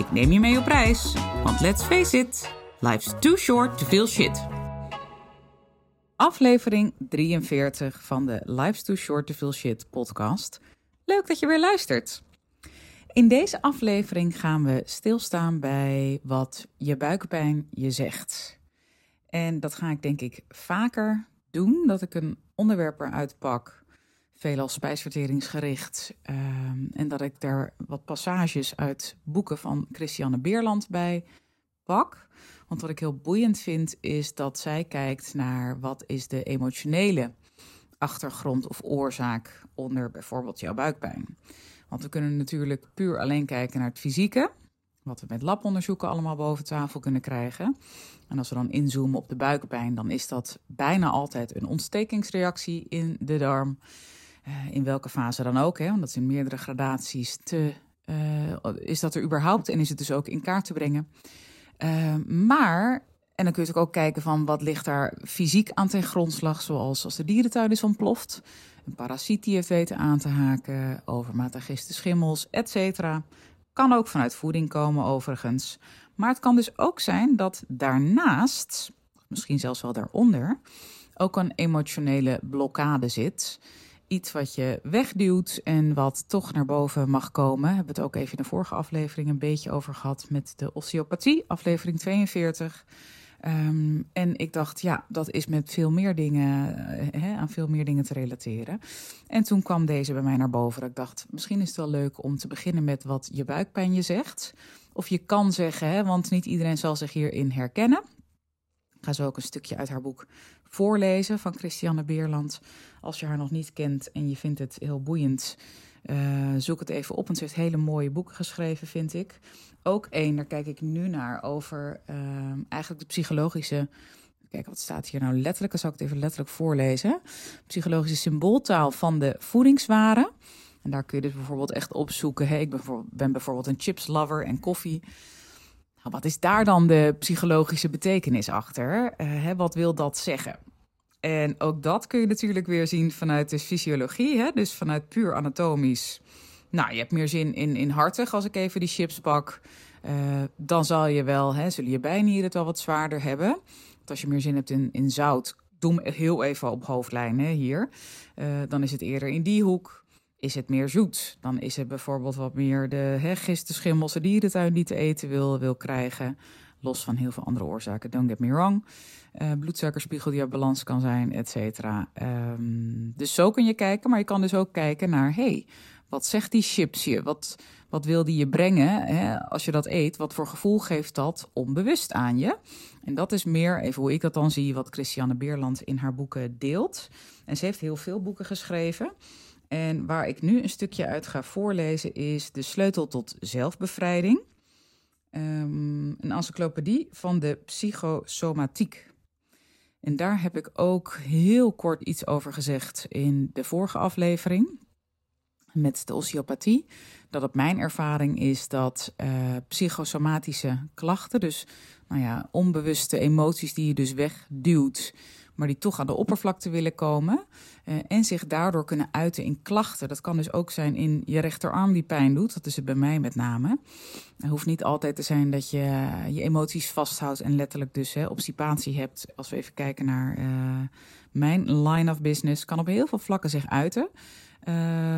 Ik neem je mee op reis, want let's face it, life's too short to feel shit. Aflevering 43 van de Life's Too Short to Feel Shit podcast. Leuk dat je weer luistert. In deze aflevering gaan we stilstaan bij wat je buikpijn je zegt. En dat ga ik denk ik vaker doen, dat ik een onderwerp eruit pak, veelal spijsverteringsgericht, ehm, en dat ik daar wat passages uit boeken van Christiane Beerland bij pak. Want wat ik heel boeiend vind, is dat zij kijkt naar wat is de emotionele achtergrond of oorzaak onder bijvoorbeeld jouw buikpijn. Want we kunnen natuurlijk puur alleen kijken naar het fysieke, wat we met labonderzoeken allemaal boven tafel kunnen krijgen. En als we dan inzoomen op de buikpijn, dan is dat bijna altijd een ontstekingsreactie in de darm. Uh, in welke fase dan ook, hè, want in meerdere gradaties te, uh, is dat er überhaupt en is het dus ook in kaart te brengen. Uh, maar, en dan kun je ook kijken van wat ligt daar fysiek aan ten grondslag, zoals als de dierentuin is ontploft, een parasiet die heeft weten aan te haken, overmatig giste schimmels, et cetera. Kan ook vanuit voeding komen overigens. Maar het kan dus ook zijn dat daarnaast, misschien zelfs wel daaronder, ook een emotionele blokkade zit. Iets wat je wegduwt en wat toch naar boven mag komen. We het ook even in de vorige aflevering een beetje over gehad met de osteopathie, aflevering 42. Um, en ik dacht, ja, dat is met veel meer dingen, hè, aan veel meer dingen te relateren. En toen kwam deze bij mij naar boven. Ik dacht, misschien is het wel leuk om te beginnen met wat je buikpijn je zegt. Of je kan zeggen, hè, want niet iedereen zal zich hierin herkennen. Ik ga zo ook een stukje uit haar boek voorlezen van Christiane Beerland. Als je haar nog niet kent en je vindt het heel boeiend, uh, zoek het even op. Want ze heeft hele mooie boeken geschreven, vind ik. Ook één, daar kijk ik nu naar, over uh, eigenlijk de psychologische. Kijk, wat staat hier nou letterlijk? Dan zal ik het even letterlijk voorlezen. Psychologische symbooltaal van de voedingswaren. En daar kun je dus bijvoorbeeld echt opzoeken. Hey, ik ben, ben bijvoorbeeld een chips lover en koffie. Nou, wat is daar dan de psychologische betekenis achter? Uh, hè, wat wil dat zeggen? En ook dat kun je natuurlijk weer zien vanuit de fysiologie, hè? dus vanuit puur anatomisch. Nou, je hebt meer zin in, in hartig als ik even die chips pak. Uh, dan zal je wel, hè, zullen je bijnieren het wel wat zwaarder hebben. Want als je meer zin hebt in, in zout, doe hem heel even op hoofdlijnen hier. Uh, dan is het eerder in die hoek. Is het meer zoet? Dan is het bijvoorbeeld wat meer de hè, gisten, schimmels, de dierentuin die te eten wil, wil krijgen. Los van heel veel andere oorzaken, don't get me wrong. Uh, bloedsuikerspiegel die uit balans kan zijn, et cetera. Um, dus zo kun je kijken, maar je kan dus ook kijken naar... hey, wat zegt die chips je? Wat, wat wil die je brengen hè, als je dat eet? Wat voor gevoel geeft dat onbewust aan je? En dat is meer, even hoe ik dat dan zie, wat Christiane Beerland in haar boeken deelt. En ze heeft heel veel boeken geschreven. En waar ik nu een stukje uit ga voorlezen is De Sleutel tot Zelfbevrijding. Um, een encyclopedie van de psychosomatiek. En daar heb ik ook heel kort iets over gezegd in de vorige aflevering met de osteopathie. Dat het mijn ervaring is dat uh, psychosomatische klachten, dus nou ja, onbewuste emoties die je dus wegduwt, maar die toch aan de oppervlakte willen komen uh, en zich daardoor kunnen uiten in klachten. Dat kan dus ook zijn in je rechterarm die pijn doet, dat is het bij mij met name. Het hoeft niet altijd te zijn dat je je emoties vasthoudt en letterlijk dus hè, obstipatie hebt. Als we even kijken naar uh, mijn line of business, kan op heel veel vlakken zich uiten.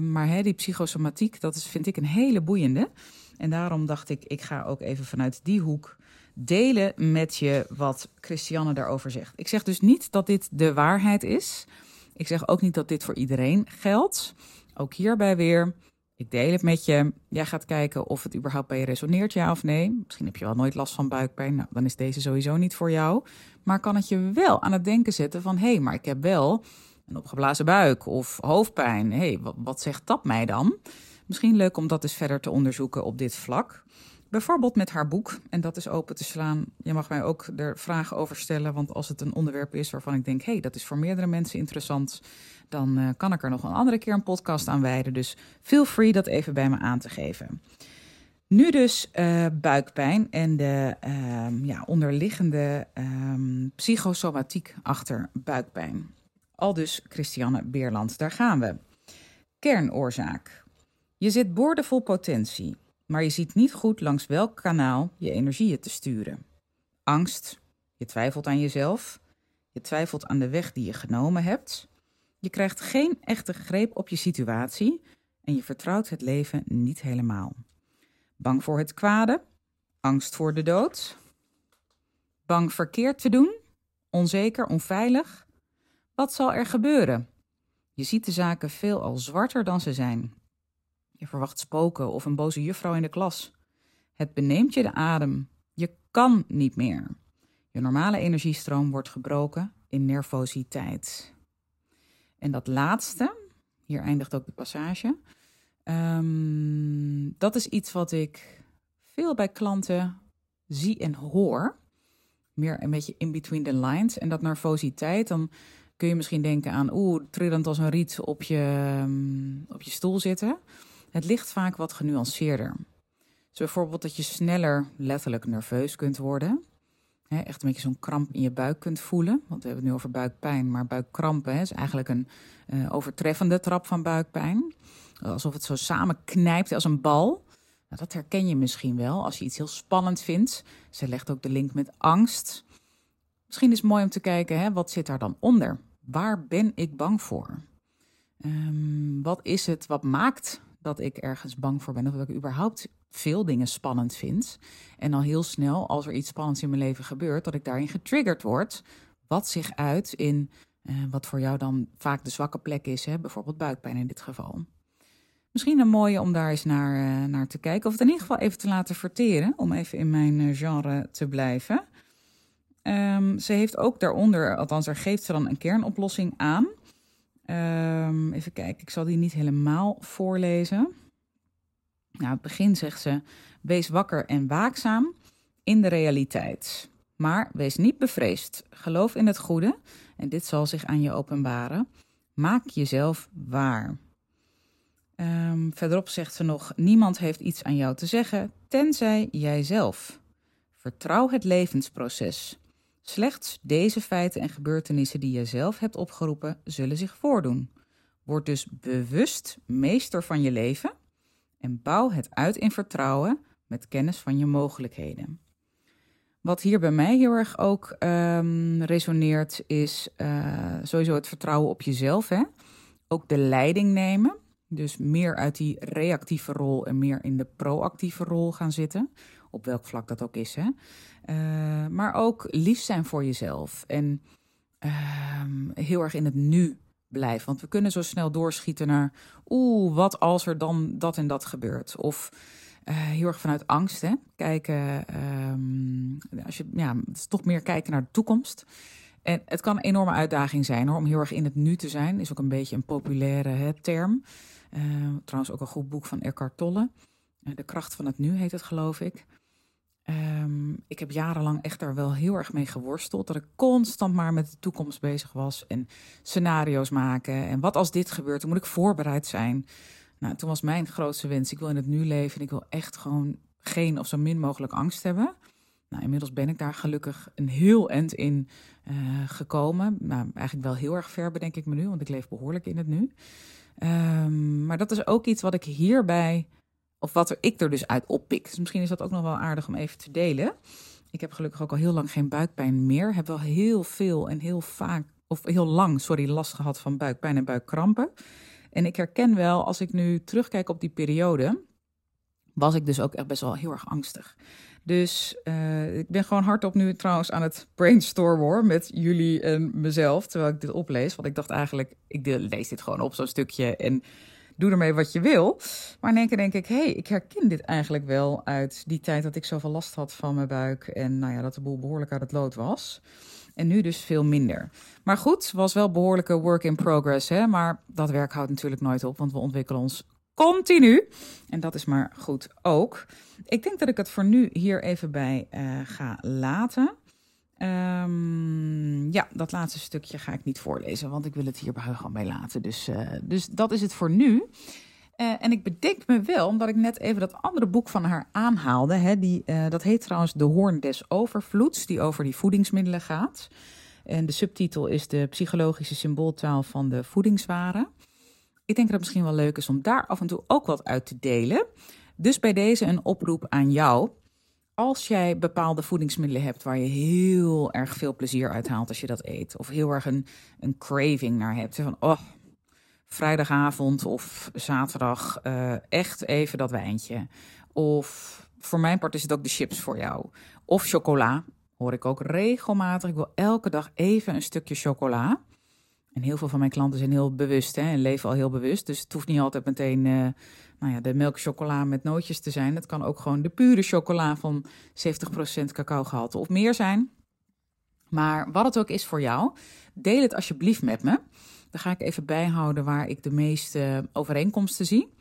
Maar hè, die psychosomatiek, dat is, vind ik een hele boeiende. En daarom dacht ik, ik ga ook even vanuit die hoek delen met je wat Christiane daarover zegt. Ik zeg dus niet dat dit de waarheid is. Ik zeg ook niet dat dit voor iedereen geldt. Ook hierbij weer, ik deel het met je. Jij gaat kijken of het überhaupt bij je resoneert, ja of nee. Misschien heb je wel nooit last van buikpijn. Nou, dan is deze sowieso niet voor jou. Maar kan het je wel aan het denken zetten van... hé, hey, maar ik heb wel een opgeblazen buik of hoofdpijn. Hé, hey, wat, wat zegt dat mij dan? Misschien leuk om dat eens verder te onderzoeken op dit vlak. Bijvoorbeeld met haar boek. En dat is open te slaan. Je mag mij ook er vragen over stellen. Want als het een onderwerp is waarvan ik denk: hé, hey, dat is voor meerdere mensen interessant. Dan uh, kan ik er nog een andere keer een podcast aan wijden. Dus feel free dat even bij me aan te geven. Nu dus uh, buikpijn en de uh, ja, onderliggende um, psychosomatiek achter buikpijn. Al dus Christiane Beerland, daar gaan we. Kernoorzaak. Je zit boordevol potentie, maar je ziet niet goed langs welk kanaal je energieën te sturen. Angst, je twijfelt aan jezelf, je twijfelt aan de weg die je genomen hebt, je krijgt geen echte greep op je situatie en je vertrouwt het leven niet helemaal. Bang voor het kwade, angst voor de dood, bang verkeerd te doen, onzeker, onveilig. Wat zal er gebeuren? Je ziet de zaken veel al zwarter dan ze zijn. Verwacht spoken of een boze juffrouw in de klas. Het beneemt je de adem. Je kan niet meer. Je normale energiestroom wordt gebroken in nervositeit. En dat laatste, hier eindigt ook de passage. Um, dat is iets wat ik veel bij klanten zie en hoor. Meer een beetje in between the lines. En dat nervositeit, dan kun je misschien denken aan, oeh, trillend als een riet op je, um, op je stoel zitten. Het ligt vaak wat genuanceerder. Dus bijvoorbeeld dat je sneller letterlijk nerveus kunt worden. echt een beetje zo'n kramp in je buik kunt voelen. Want we hebben het nu over buikpijn, maar buikkrampen is eigenlijk een uh, overtreffende trap van buikpijn. Alsof het zo samenknijpt als een bal. Nou, dat herken je misschien wel als je iets heel spannend vindt. Ze legt ook de link met angst. Misschien is het mooi om te kijken, wat zit daar dan onder? Waar ben ik bang voor? Um, wat is het wat maakt dat ik ergens bang voor ben? Of dat ik überhaupt veel dingen spannend vind. En al heel snel, als er iets spannends in mijn leven gebeurt, dat ik daarin getriggerd word. Wat zich uit in uh, wat voor jou dan vaak de zwakke plek is, hè? bijvoorbeeld buikpijn in dit geval. Misschien een mooie om daar eens naar, uh, naar te kijken. Of het in ieder geval even te laten verteren. Om even in mijn uh, genre te blijven. Um, ze heeft ook daaronder, althans daar geeft ze dan een kernoplossing aan. Um, even kijken, ik zal die niet helemaal voorlezen. Nou, het begin zegt ze: Wees wakker en waakzaam in de realiteit. Maar wees niet bevreesd. Geloof in het goede en dit zal zich aan je openbaren. Maak jezelf waar. Um, verderop zegt ze nog: Niemand heeft iets aan jou te zeggen, tenzij jijzelf. Vertrouw het levensproces. Slechts deze feiten en gebeurtenissen die je zelf hebt opgeroepen, zullen zich voordoen. Word dus bewust meester van je leven en bouw het uit in vertrouwen met kennis van je mogelijkheden. Wat hier bij mij heel erg ook um, resoneert, is uh, sowieso het vertrouwen op jezelf. Hè? Ook de leiding nemen. Dus meer uit die reactieve rol en meer in de proactieve rol gaan zitten. Op welk vlak dat ook is. Hè? Uh, maar ook lief zijn voor jezelf. En uh, heel erg in het nu blijven. Want we kunnen zo snel doorschieten naar. Oeh, wat als er dan dat en dat gebeurt? Of uh, heel erg vanuit angst. Hè? Kijken. Um, als je, ja, het is toch meer kijken naar de toekomst. En het kan een enorme uitdaging zijn om heel erg in het nu te zijn. Is ook een beetje een populaire hè, term. Uh, trouwens ook een goed boek van Eckhart Tolle. De kracht van het nu heet het, geloof ik. Um, ik heb jarenlang echt daar wel heel erg mee geworsteld. Dat ik constant maar met de toekomst bezig was. En scenario's maken. En wat als dit gebeurt, dan moet ik voorbereid zijn. Nou, toen was mijn grootste wens, ik wil in het nu leven. En ik wil echt gewoon geen of zo min mogelijk angst hebben. Nou, inmiddels ben ik daar gelukkig een heel eind in uh, gekomen. Nou, eigenlijk wel heel erg ver bedenk ik me nu, want ik leef behoorlijk in het nu. Um, maar dat is ook iets wat ik hierbij, of wat er, ik er dus uit oppik. Dus misschien is dat ook nog wel aardig om even te delen. Ik heb gelukkig ook al heel lang geen buikpijn meer. Heb wel heel veel en heel vaak, of heel lang, sorry, last gehad van buikpijn en buikkrampen. En ik herken wel, als ik nu terugkijk op die periode, was ik dus ook echt best wel heel erg angstig. Dus uh, ik ben gewoon hardop nu trouwens aan het brainstormen met jullie en mezelf, terwijl ik dit oplees. Want ik dacht eigenlijk, ik lees dit gewoon op zo'n stukje en doe ermee wat je wil. Maar in één keer denk ik, hé, hey, ik herken dit eigenlijk wel uit die tijd dat ik zoveel last had van mijn buik. En nou ja, dat de boel behoorlijk uit het lood was. En nu dus veel minder. Maar goed, was wel behoorlijke work in progress. Hè? Maar dat werk houdt natuurlijk nooit op, want we ontwikkelen ons continu. En dat is maar goed ook. Ik denk dat ik het voor nu hier even bij uh, ga laten. Um, ja, dat laatste stukje ga ik niet voorlezen, want ik wil het hierbij gewoon bij laten. Dus, uh, dus dat is het voor nu. Uh, en ik bedenk me wel, omdat ik net even dat andere boek van haar aanhaalde. Hè, die, uh, dat heet trouwens De Hoorn des Overvloeds, die over die voedingsmiddelen gaat. En de subtitel is de psychologische symbooltaal van de voedingswaren. Ik denk dat het misschien wel leuk is om daar af en toe ook wat uit te delen. Dus bij deze een oproep aan jou. Als jij bepaalde voedingsmiddelen hebt waar je heel erg veel plezier uit haalt als je dat eet, of heel erg een, een craving naar hebt, van oh, vrijdagavond of zaterdag uh, echt even dat wijntje. Of voor mijn part is het ook de chips voor jou. Of chocola, hoor ik ook regelmatig. Ik wil elke dag even een stukje chocola. En heel veel van mijn klanten zijn heel bewust hè, en leven al heel bewust. Dus het hoeft niet altijd meteen uh, nou ja, de melkchocola met nootjes te zijn. Het kan ook gewoon de pure chocola van 70% cacao gehalte of meer zijn. Maar wat het ook is voor jou, deel het alsjeblieft met me. Dan ga ik even bijhouden waar ik de meeste overeenkomsten zie.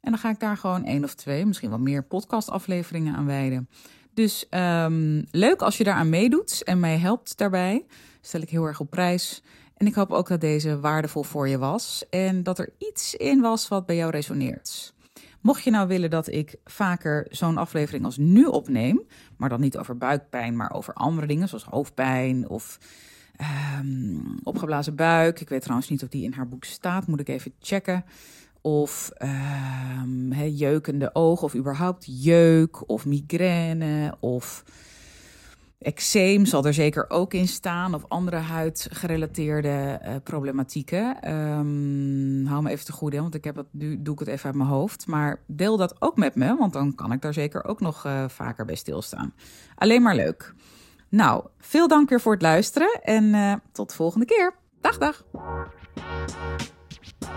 En dan ga ik daar gewoon één of twee, misschien wel meer podcastafleveringen aan wijden. Dus um, leuk als je daaraan meedoet en mij helpt daarbij. Stel ik heel erg op prijs. En ik hoop ook dat deze waardevol voor je was en dat er iets in was wat bij jou resoneert. Mocht je nou willen dat ik vaker zo'n aflevering als nu opneem, maar dan niet over buikpijn, maar over andere dingen zoals hoofdpijn of um, opgeblazen buik. Ik weet trouwens niet of die in haar boek staat, moet ik even checken. Of he, jeukende ogen, of überhaupt jeuk, of migraine, of eczeem zal er zeker ook in staan, of andere huidgerelateerde uh, problematieken. Um, hou me even te goed, hè, want ik heb nu doe ik het even uit mijn hoofd. Maar deel dat ook met me, want dan kan ik daar zeker ook nog uh, vaker bij stilstaan. Alleen maar leuk. Nou, veel dank weer voor het luisteren en uh, tot de volgende keer. Dag, dag.